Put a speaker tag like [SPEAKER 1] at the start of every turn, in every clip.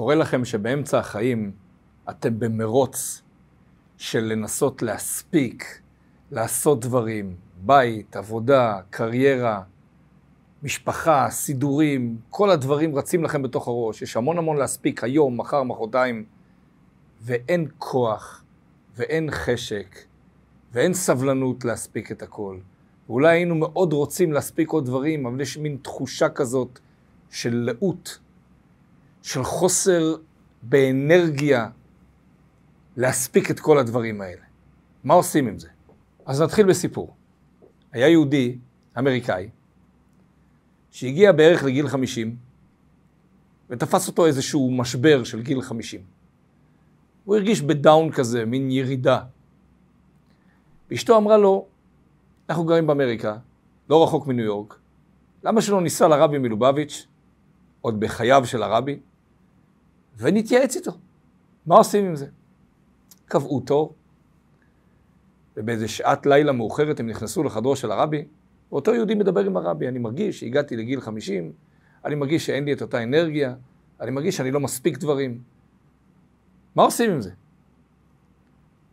[SPEAKER 1] קורה לכם שבאמצע החיים אתם במרוץ של לנסות להספיק, לעשות דברים, בית, עבודה, קריירה, משפחה, סידורים, כל הדברים רצים לכם בתוך הראש. יש המון המון להספיק היום, מחר, מחרתיים, ואין כוח, ואין חשק, ואין סבלנות להספיק את הכל. ואולי היינו מאוד רוצים להספיק עוד דברים, אבל יש מין תחושה כזאת של לאות, של חוסר באנרגיה להספיק את כל הדברים האלה. מה עושים עם זה? אז נתחיל בסיפור. היה יהודי אמריקאי שהגיע בערך לגיל 50 ותפס אותו איזשהו משבר של גיל 50. הוא הרגיש בדאון כזה, מין ירידה. ואשתו אמרה לו, אנחנו גרים באמריקה, לא רחוק מניו יורק, למה שלא ניסע לרבי מלובביץ', עוד בחייו של הרבי, ונתייעץ איתו. מה עושים עם זה? קבעו תור, ובאיזה שעת לילה מאוחרת הם נכנסו לחדרו של הרבי, ואותו יהודי מדבר עם הרבי, אני מרגיש שהגעתי לגיל 50, אני מרגיש שאין לי את אותה אנרגיה, אני מרגיש שאני לא מספיק דברים. מה עושים עם זה?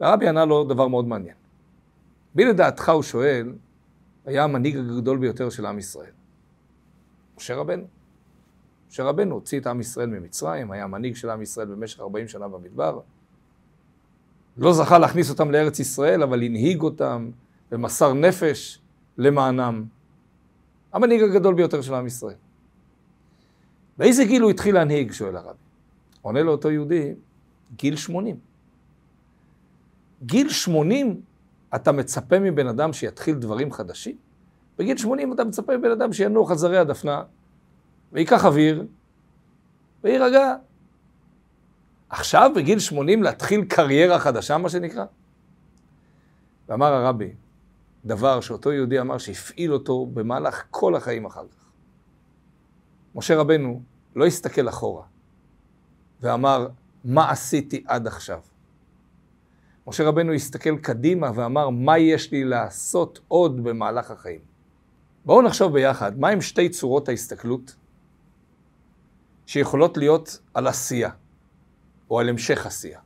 [SPEAKER 1] והרבי ענה לו דבר מאוד מעניין. מי לדעתך, הוא שואל, היה המנהיג הגדול ביותר של עם ישראל? משה רבנו. משה רבנו הוציא את עם ישראל ממצרים, היה המנהיג של עם ישראל במשך 40 שנה במדבר. לא זכה להכניס אותם לארץ ישראל, אבל הנהיג אותם ומסר נפש למענם. המנהיג הגדול ביותר של עם ישראל. באיזה גיל הוא התחיל להנהיג? שואל הרבי. עונה לו אותו יהודי, גיל 80. גיל 80 אתה מצפה מבן אדם שיתחיל דברים חדשים? בגיל 80 אתה מצפה מבן אדם שינוח על זרי הדפנה, וייקח אוויר, ויירגע. עכשיו, בגיל 80, להתחיל קריירה חדשה, מה שנקרא? ואמר הרבי, דבר שאותו יהודי אמר שהפעיל אותו במהלך כל החיים אחר כך. משה רבנו לא הסתכל אחורה ואמר, מה עשיתי עד עכשיו? משה רבנו הסתכל קדימה ואמר, מה יש לי לעשות עוד במהלך החיים? בואו נחשוב ביחד, מהם שתי צורות ההסתכלות שיכולות להיות על עשייה, או על המשך עשייה.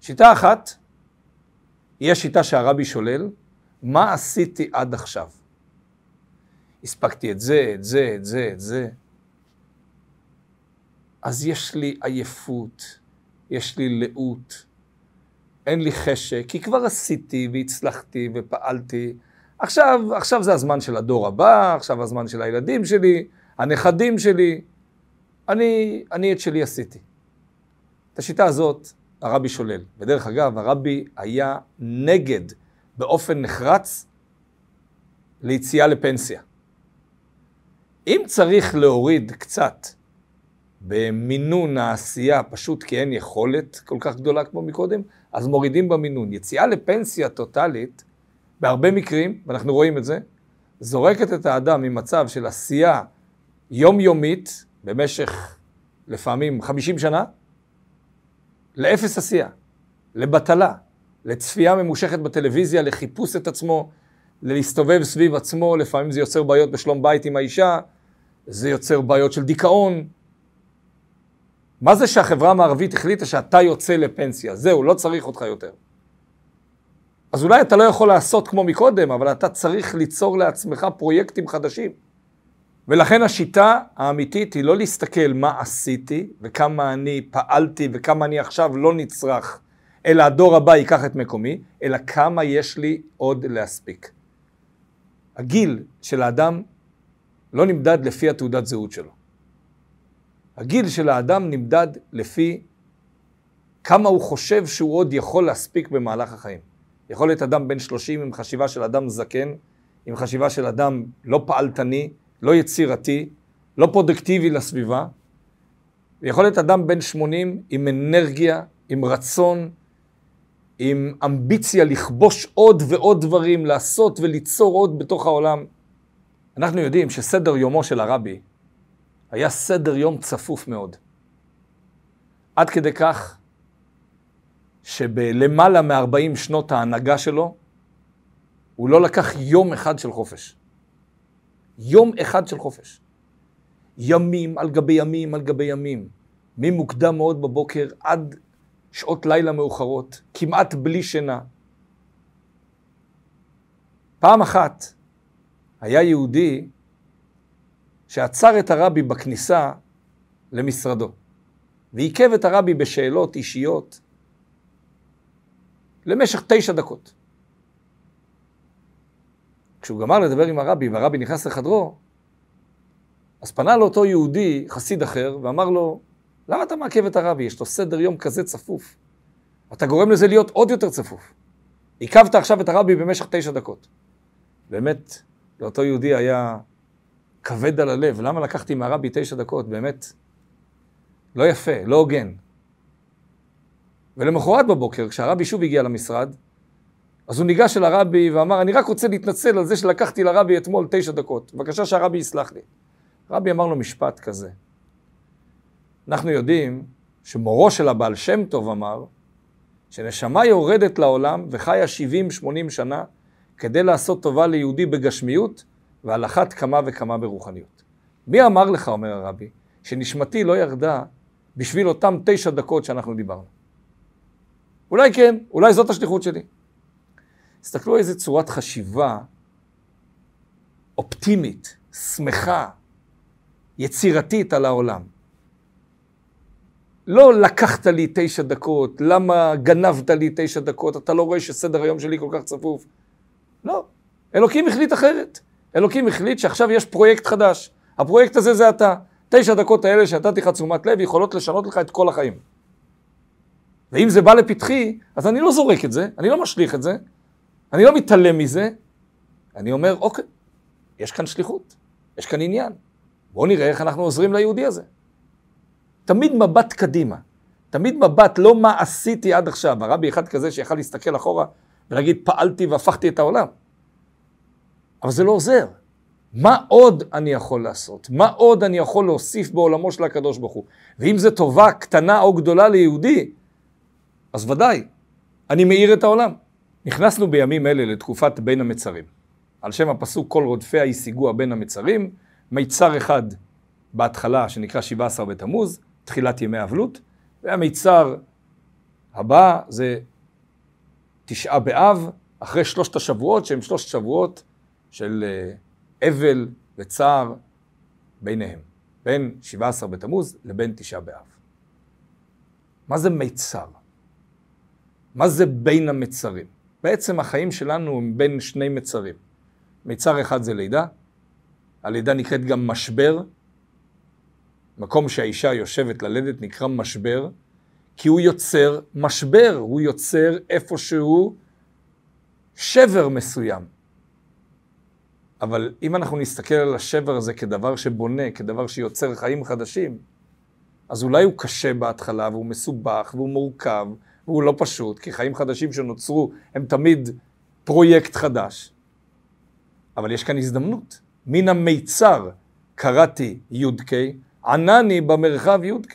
[SPEAKER 1] שיטה אחת היא השיטה שהרבי שולל, מה עשיתי עד עכשיו? הספקתי את זה, את זה, את זה, את זה. אז יש לי עייפות, יש לי לאות, אין לי חשק, כי כבר עשיתי והצלחתי ופעלתי. עכשיו, עכשיו זה הזמן של הדור הבא, עכשיו הזמן של הילדים שלי, הנכדים שלי. אני, אני את שלי עשיתי. את השיטה הזאת הרבי שולל. ודרך אגב, הרבי היה נגד באופן נחרץ ליציאה לפנסיה. אם צריך להוריד קצת במינון העשייה, פשוט כי אין יכולת כל כך גדולה כמו מקודם, אז מורידים במינון. יציאה לפנסיה טוטאלית, בהרבה מקרים, ואנחנו רואים את זה, זורקת את האדם ממצב של עשייה יומיומית, במשך לפעמים 50 שנה, לאפס עשייה, לבטלה, לצפייה ממושכת בטלוויזיה, לחיפוש את עצמו, ללהסתובב סביב עצמו, לפעמים זה יוצר בעיות בשלום בית עם האישה, זה יוצר בעיות של דיכאון. מה זה שהחברה המערבית החליטה שאתה יוצא לפנסיה? זהו, לא צריך אותך יותר. אז אולי אתה לא יכול לעשות כמו מקודם, אבל אתה צריך ליצור לעצמך פרויקטים חדשים. ולכן השיטה האמיתית היא לא להסתכל מה עשיתי וכמה אני פעלתי וכמה אני עכשיו לא נצרך, אלא הדור הבא ייקח את מקומי, אלא כמה יש לי עוד להספיק. הגיל של האדם לא נמדד לפי התעודת זהות שלו. הגיל של האדם נמדד לפי כמה הוא חושב שהוא עוד יכול להספיק במהלך החיים. יכול להיות אדם בן 30 עם חשיבה של אדם זקן, עם חשיבה של אדם לא פעלתני, לא יצירתי, לא פרודקטיבי לסביבה. ויכול להיות אדם בן 80 עם אנרגיה, עם רצון, עם אמביציה לכבוש עוד ועוד דברים, לעשות וליצור עוד בתוך העולם. אנחנו יודעים שסדר יומו של הרבי היה סדר יום צפוף מאוד. עד כדי כך שבלמעלה מ-40 שנות ההנהגה שלו, הוא לא לקח יום אחד של חופש. יום אחד של חופש. ימים על גבי ימים על גבי ימים. ממוקדם מאוד בבוקר עד שעות לילה מאוחרות, כמעט בלי שינה. פעם אחת היה יהודי שעצר את הרבי בכניסה למשרדו, ועיכב את הרבי בשאלות אישיות למשך תשע דקות. כשהוא גמר לדבר עם הרבי והרבי נכנס לחדרו, אז פנה לאותו יהודי, חסיד אחר, ואמר לו, למה אתה מעכב את הרבי? יש לו סדר יום כזה צפוף. אתה גורם לזה להיות עוד יותר צפוף. עיכבת עכשיו את הרבי במשך תשע דקות. באמת, לאותו יהודי היה כבד על הלב. למה לקחתי מהרבי תשע דקות? באמת, לא יפה, לא הוגן. ולמחרת בבוקר, כשהרבי שוב הגיע למשרד, אז הוא ניגש אל הרבי ואמר, אני רק רוצה להתנצל על זה שלקחתי לרבי אתמול תשע דקות. בבקשה שהרבי יסלח לי. הרבי אמר לו משפט כזה. אנחנו יודעים שמורו של הבעל שם טוב אמר, שנשמה יורדת לעולם וחיה 70-80 שנה כדי לעשות טובה ליהודי בגשמיות ועל אחת כמה וכמה ברוחניות. מי אמר לך, אומר הרבי, שנשמתי לא ירדה בשביל אותם תשע דקות שאנחנו דיברנו? אולי כן, אולי זאת השליחות שלי. תסתכלו איזה צורת חשיבה אופטימית, שמחה, יצירתית על העולם. לא לקחת לי תשע דקות, למה גנבת לי תשע דקות, אתה לא רואה שסדר היום שלי כל כך צפוף. לא, אלוקים החליט אחרת. אלוקים החליט שעכשיו יש פרויקט חדש. הפרויקט הזה זה אתה. תשע דקות האלה שנתתי לך תשומת לב יכולות לשנות לך את כל החיים. ואם זה בא לפתחי, אז אני לא זורק את זה, אני לא משליך את זה, אני לא מתעלם מזה, אני אומר, אוקיי, יש כאן שליחות, יש כאן עניין. בואו נראה איך אנחנו עוזרים ליהודי הזה. תמיד מבט קדימה. תמיד מבט, לא מה עשיתי עד עכשיו. הרבי אחד כזה שיכל להסתכל אחורה ולהגיד, פעלתי והפכתי את העולם. אבל זה לא עוזר. מה עוד אני יכול לעשות? מה עוד אני יכול להוסיף בעולמו של הקדוש ברוך הוא? ואם זו טובה קטנה או גדולה ליהודי, אז ודאי, אני מאיר את העולם. נכנסנו בימים אלה לתקופת בין המצרים. על שם הפסוק כל רודפיה השיגוה בין המצרים, מיצר אחד בהתחלה שנקרא 17 בתמוז, תחילת ימי אבלות, והמיצר הבא זה תשעה באב, אחרי שלושת השבועות, שהם שלושת שבועות של אה, אבל וצער ביניהם, בין 17 בתמוז לבין תשעה באב. מה זה מיצר? מה זה בין המצרים? בעצם החיים שלנו הם בין שני מצרים. מיצר אחד זה לידה, הלידה נקראת גם משבר, מקום שהאישה יושבת ללדת נקרא משבר, כי הוא יוצר משבר, הוא יוצר איפשהו שבר מסוים. אבל אם אנחנו נסתכל על השבר הזה כדבר שבונה, כדבר שיוצר חיים חדשים, אז אולי הוא קשה בהתחלה, והוא מסובך, והוא מורכב, והוא לא פשוט, כי חיים חדשים שנוצרו הם תמיד פרויקט חדש. אבל יש כאן הזדמנות. מן המיצר קראתי י"ק, ענני במרחב י"ק.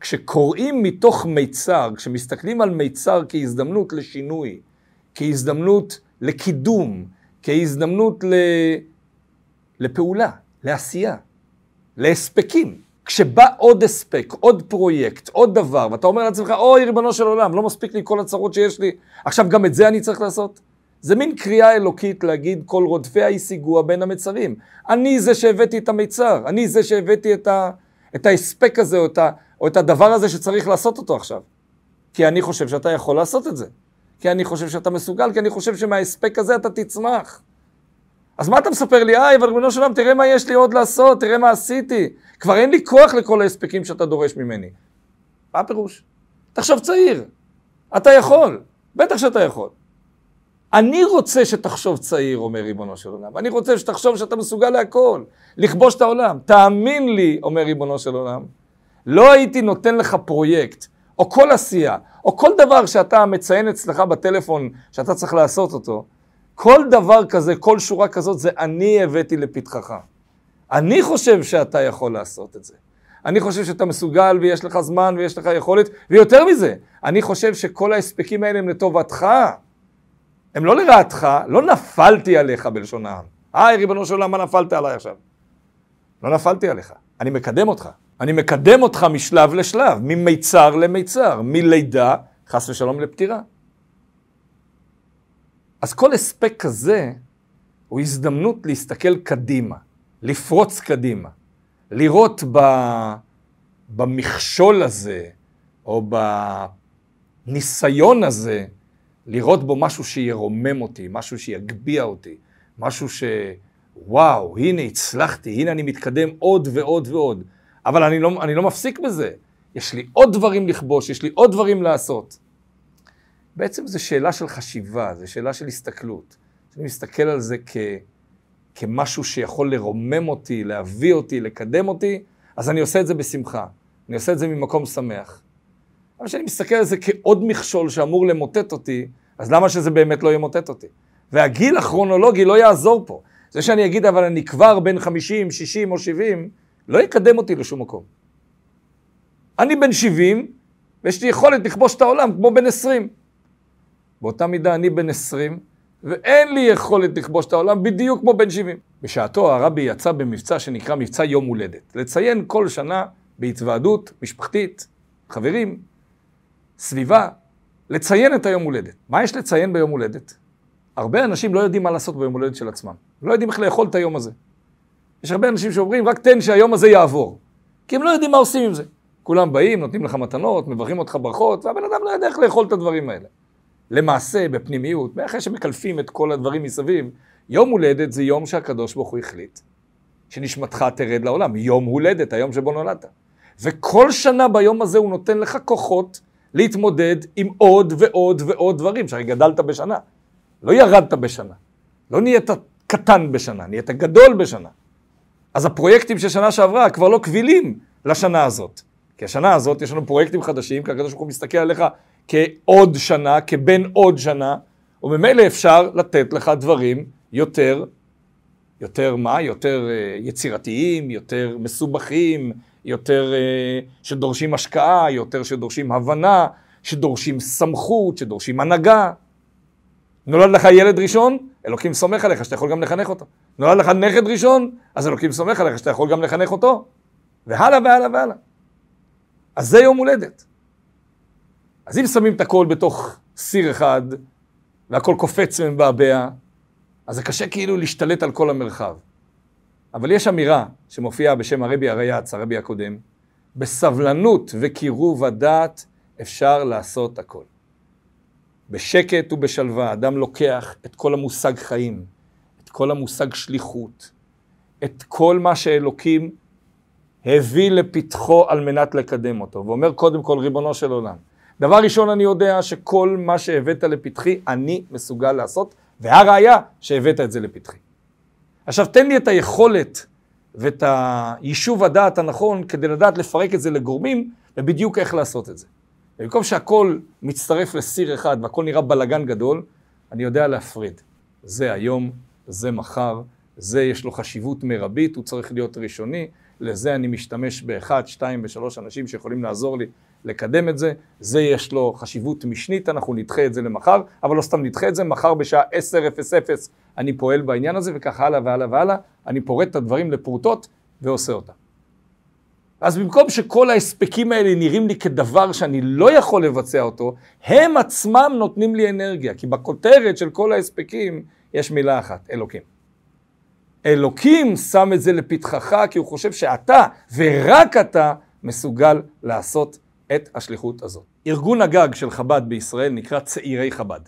[SPEAKER 1] כשקוראים מתוך מיצר, כשמסתכלים על מיצר כהזדמנות לשינוי, כהזדמנות לקידום, כהזדמנות ל... לפעולה, לעשייה, להספקים. כשבא עוד הספק, עוד פרויקט, עוד דבר, ואתה אומר לעצמך, אוי, ריבונו של עולם, לא מספיק לי כל הצרות שיש לי, עכשיו גם את זה אני צריך לעשות? זה מין קריאה אלוקית להגיד, כל רודפיה השיגוה בין המצרים. אני זה שהבאתי את המיצר, אני זה שהבאתי את, ה, את ההספק הזה, או את, ה, או את הדבר הזה שצריך לעשות אותו עכשיו. כי אני חושב שאתה יכול לעשות את זה. כי אני חושב שאתה מסוגל, כי אני חושב שמההספק הזה אתה תצמח. אז מה אתה מספר לי? איי, אבל ריבונו של עולם, תראה מה יש לי עוד לעשות, תראה מה עשיתי. כבר אין לי כוח לכל ההספקים שאתה דורש ממני. מה הפירוש? תחשוב צעיר. אתה יכול. בטח שאתה יכול. אני רוצה שתחשוב צעיר, אומר ריבונו של עולם. אני רוצה שתחשוב שאתה מסוגל להכל, לכבוש את העולם. תאמין לי, אומר ריבונו של עולם, לא הייתי נותן לך פרויקט, או כל עשייה, או כל דבר שאתה מציין אצלך בטלפון שאתה צריך לעשות אותו, כל דבר כזה, כל שורה כזאת, זה אני הבאתי לפתחך. אני חושב שאתה יכול לעשות את זה. אני חושב שאתה מסוגל ויש לך זמן ויש לך יכולת, ויותר מזה, אני חושב שכל ההספקים האלה הם לטובתך. הם לא לרעתך, לא נפלתי עליך בלשון העם. היי, ריבונו של עולם, מה נפלת עליי עכשיו? לא נפלתי עליך. אני מקדם אותך. אני מקדם אותך משלב לשלב, ממיצר למיצר, מלידה, חס ושלום, לפטירה. אז כל הספק כזה הוא הזדמנות להסתכל קדימה, לפרוץ קדימה, לראות ב, במכשול הזה, או בניסיון הזה, לראות בו משהו שירומם אותי, משהו שיגביה אותי, משהו ש... וואו, הנה הצלחתי, הנה אני מתקדם עוד ועוד ועוד. אבל אני לא, אני לא מפסיק בזה. יש לי עוד דברים לכבוש, יש לי עוד דברים לעשות. בעצם זו שאלה של חשיבה, זו שאלה של הסתכלות. אני מסתכל על זה כ, כמשהו שיכול לרומם אותי, להביא אותי, לקדם אותי, אז אני עושה את זה בשמחה. אני עושה את זה ממקום שמח. אבל כשאני מסתכל על זה כעוד מכשול שאמור למוטט אותי, אז למה שזה באמת לא ימוטט אותי? והגיל הכרונולוגי לא יעזור פה. זה שאני אגיד, אבל אני כבר בן 50, 60 או 70, לא יקדם אותי לשום מקום. אני בן 70, ויש לי יכולת לכבוש את העולם כמו בן 20. באותה מידה אני בן 20, ואין לי יכולת לכבוש את העולם בדיוק כמו בן 70. בשעתו הרבי יצא במבצע שנקרא מבצע יום הולדת. לציין כל שנה בהתוועדות משפחתית, חברים, סביבה, לציין את היום הולדת. מה יש לציין ביום הולדת? הרבה אנשים לא יודעים מה לעשות ביום הולדת של עצמם. לא יודעים איך לאכול את היום הזה. יש הרבה אנשים שאומרים, רק תן שהיום הזה יעבור. כי הם לא יודעים מה עושים עם זה. כולם באים, נותנים לך מתנות, מברכים אותך ברכות, והבן אדם לא יודע איך לאכול את הדברים האלה. למעשה, בפנימיות, אחרי שמקלפים את כל הדברים מסביב, יום הולדת זה יום שהקדוש ברוך הוא החליט, שנשמתך תרד לעולם. יום הולדת, היום שבו נולדת. וכל שנה ביום הזה הוא נותן לך כוחות להתמודד עם עוד ועוד ועוד דברים, שהרי גדלת בשנה. לא ירדת בשנה. לא נהיית קטן בשנה, נהיית גדול בשנה. אז הפרויקטים של שנה שעברה כבר לא קבילים לשנה הזאת. כי השנה הזאת יש לנו פרויקטים חדשים, כי הקדוש ברוך הוא מסתכל עליך כעוד שנה, כבן עוד שנה, וממילא אפשר לתת לך דברים יותר, יותר מה? יותר uh, יצירתיים, יותר מסובכים, יותר uh, שדורשים השקעה, יותר שדורשים הבנה, שדורשים סמכות, שדורשים הנהגה. נולד לך ילד ראשון, אלוקים סומך עליך שאתה יכול גם לחנך אותו. נולד לך נכד ראשון, אז אלוקים סומך עליך שאתה יכול גם לחנך אותו. והלאה והלאה והלאה. אז זה יום הולדת. אז אם שמים את הכל בתוך סיר אחד, והכל קופץ ומבעבע, אז זה קשה כאילו להשתלט על כל המרחב. אבל יש אמירה שמופיעה בשם הרבי הרייץ, הרבי הקודם, בסבלנות וקירוב הדעת אפשר לעשות הכל. בשקט ובשלווה, אדם לוקח את כל המושג חיים, את כל המושג שליחות, את כל מה שאלוקים הביא לפתחו על מנת לקדם אותו, ואומר קודם כל, ריבונו של עולם, דבר ראשון אני יודע שכל מה שהבאת לפתחי, אני מסוגל לעשות, והראיה שהבאת את זה לפתחי. עכשיו תן לי את היכולת ואת היישוב הדעת הנכון כדי לדעת לפרק את זה לגורמים, ובדיוק איך לעשות את זה. במקום שהכל מצטרף לסיר אחד והכל נראה בלגן גדול, אני יודע להפריד. זה היום, זה מחר, זה יש לו חשיבות מרבית, הוא צריך להיות ראשוני, לזה אני משתמש באחד, שתיים ושלוש אנשים שיכולים לעזור לי לקדם את זה, זה יש לו חשיבות משנית, אנחנו נדחה את זה למחר, אבל לא סתם נדחה את זה, מחר בשעה 10:00 אני פועל בעניין הזה, וכך הלאה והלאה והלאה, אני פורט את הדברים לפרוטות ועושה אותם. אז במקום שכל ההספקים האלה נראים לי כדבר שאני לא יכול לבצע אותו, הם עצמם נותנים לי אנרגיה, כי בכותרת של כל ההספקים יש מילה אחת, אלוקים. אלוקים שם את זה לפתחך כי הוא חושב שאתה, ורק אתה, מסוגל לעשות את השליחות הזאת. ארגון הגג של חב"ד בישראל נקרא צעירי חב"ד.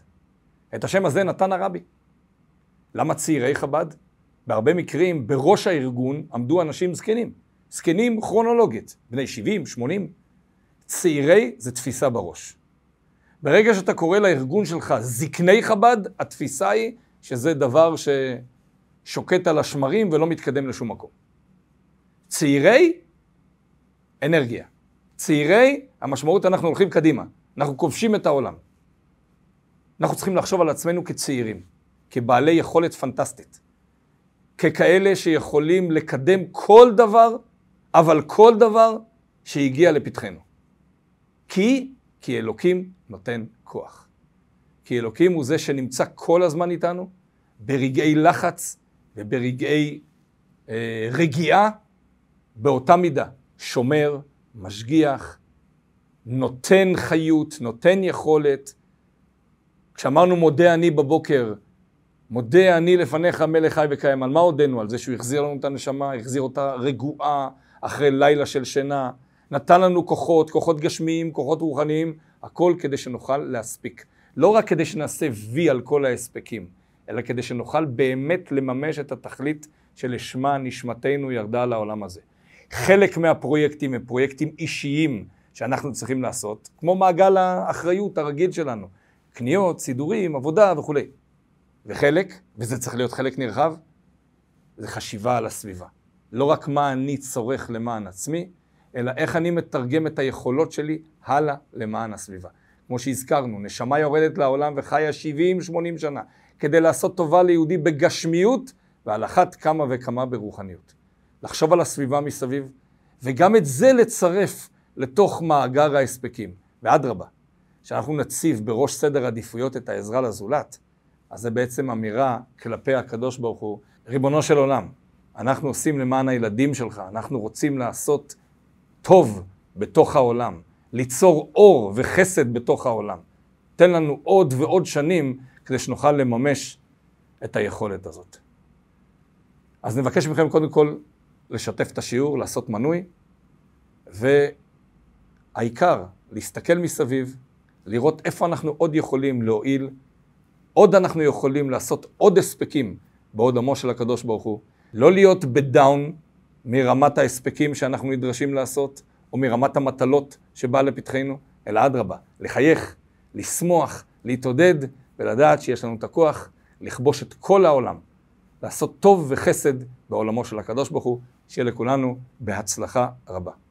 [SPEAKER 1] את השם הזה נתן הרבי. למה צעירי חב"ד? בהרבה מקרים בראש הארגון עמדו אנשים זקנים. זקנים כרונולוגית, בני 70, 80. צעירי זה תפיסה בראש. ברגע שאתה קורא לארגון שלך זקני חב"ד, התפיסה היא שזה דבר ששוקט על השמרים ולא מתקדם לשום מקום. צעירי, אנרגיה. צעירי, המשמעות אנחנו הולכים קדימה, אנחנו כובשים את העולם. אנחנו צריכים לחשוב על עצמנו כצעירים, כבעלי יכולת פנטסטית, ככאלה שיכולים לקדם כל דבר אבל כל דבר שהגיע לפתחנו. כי, כי אלוקים נותן כוח. כי אלוקים הוא זה שנמצא כל הזמן איתנו, ברגעי לחץ וברגעי אה, רגיעה, באותה מידה, שומר, משגיח, נותן חיות, נותן יכולת. כשאמרנו מודה אני בבוקר, מודה אני לפניך מלך חי וקיים, על מה הודינו? על זה שהוא החזיר לנו את הנשמה, החזיר אותה רגועה אחרי לילה של שינה, נתן לנו כוחות, כוחות גשמיים, כוחות רוחניים, הכל כדי שנוכל להספיק. לא רק כדי שנעשה וי על כל ההספקים, אלא כדי שנוכל באמת לממש את התכלית שלשמה נשמתנו ירדה לעולם הזה. חלק מהפרויקטים הם פרויקטים אישיים שאנחנו צריכים לעשות, כמו מעגל האחריות הרגיל שלנו, קניות, סידורים, עבודה וכולי. וחלק, וזה צריך להיות חלק נרחב, זה חשיבה על הסביבה. לא רק מה אני צורך למען עצמי, אלא איך אני מתרגם את היכולות שלי הלאה למען הסביבה. כמו שהזכרנו, נשמה יורדת לעולם וחיה 70-80 שנה, כדי לעשות טובה ליהודי בגשמיות, ועל אחת כמה וכמה ברוחניות. לחשוב על הסביבה מסביב, וגם את זה לצרף לתוך מאגר ההספקים. ואדרבה, כשאנחנו נציב בראש סדר עדיפויות את העזרה לזולת, אז זה בעצם אמירה כלפי הקדוש ברוך הוא, ריבונו של עולם, אנחנו עושים למען הילדים שלך, אנחנו רוצים לעשות טוב בתוך העולם, ליצור אור וחסד בתוך העולם. תן לנו עוד ועוד שנים כדי שנוכל לממש את היכולת הזאת. אז נבקש מכם קודם כל לשתף את השיעור, לעשות מנוי, והעיקר, להסתכל מסביב, לראות איפה אנחנו עוד יכולים להועיל, עוד אנחנו יכולים לעשות עוד הספקים בעוד עמו של הקדוש ברוך הוא, לא להיות בדאון מרמת ההספקים שאנחנו נדרשים לעשות, או מרמת המטלות שבאה לפתחנו, אלא אדרבה, לחייך, לשמוח, להתעודד, ולדעת שיש לנו את הכוח לכבוש את כל העולם, לעשות טוב וחסד בעולמו של הקדוש ברוך הוא, שיהיה לכולנו בהצלחה רבה.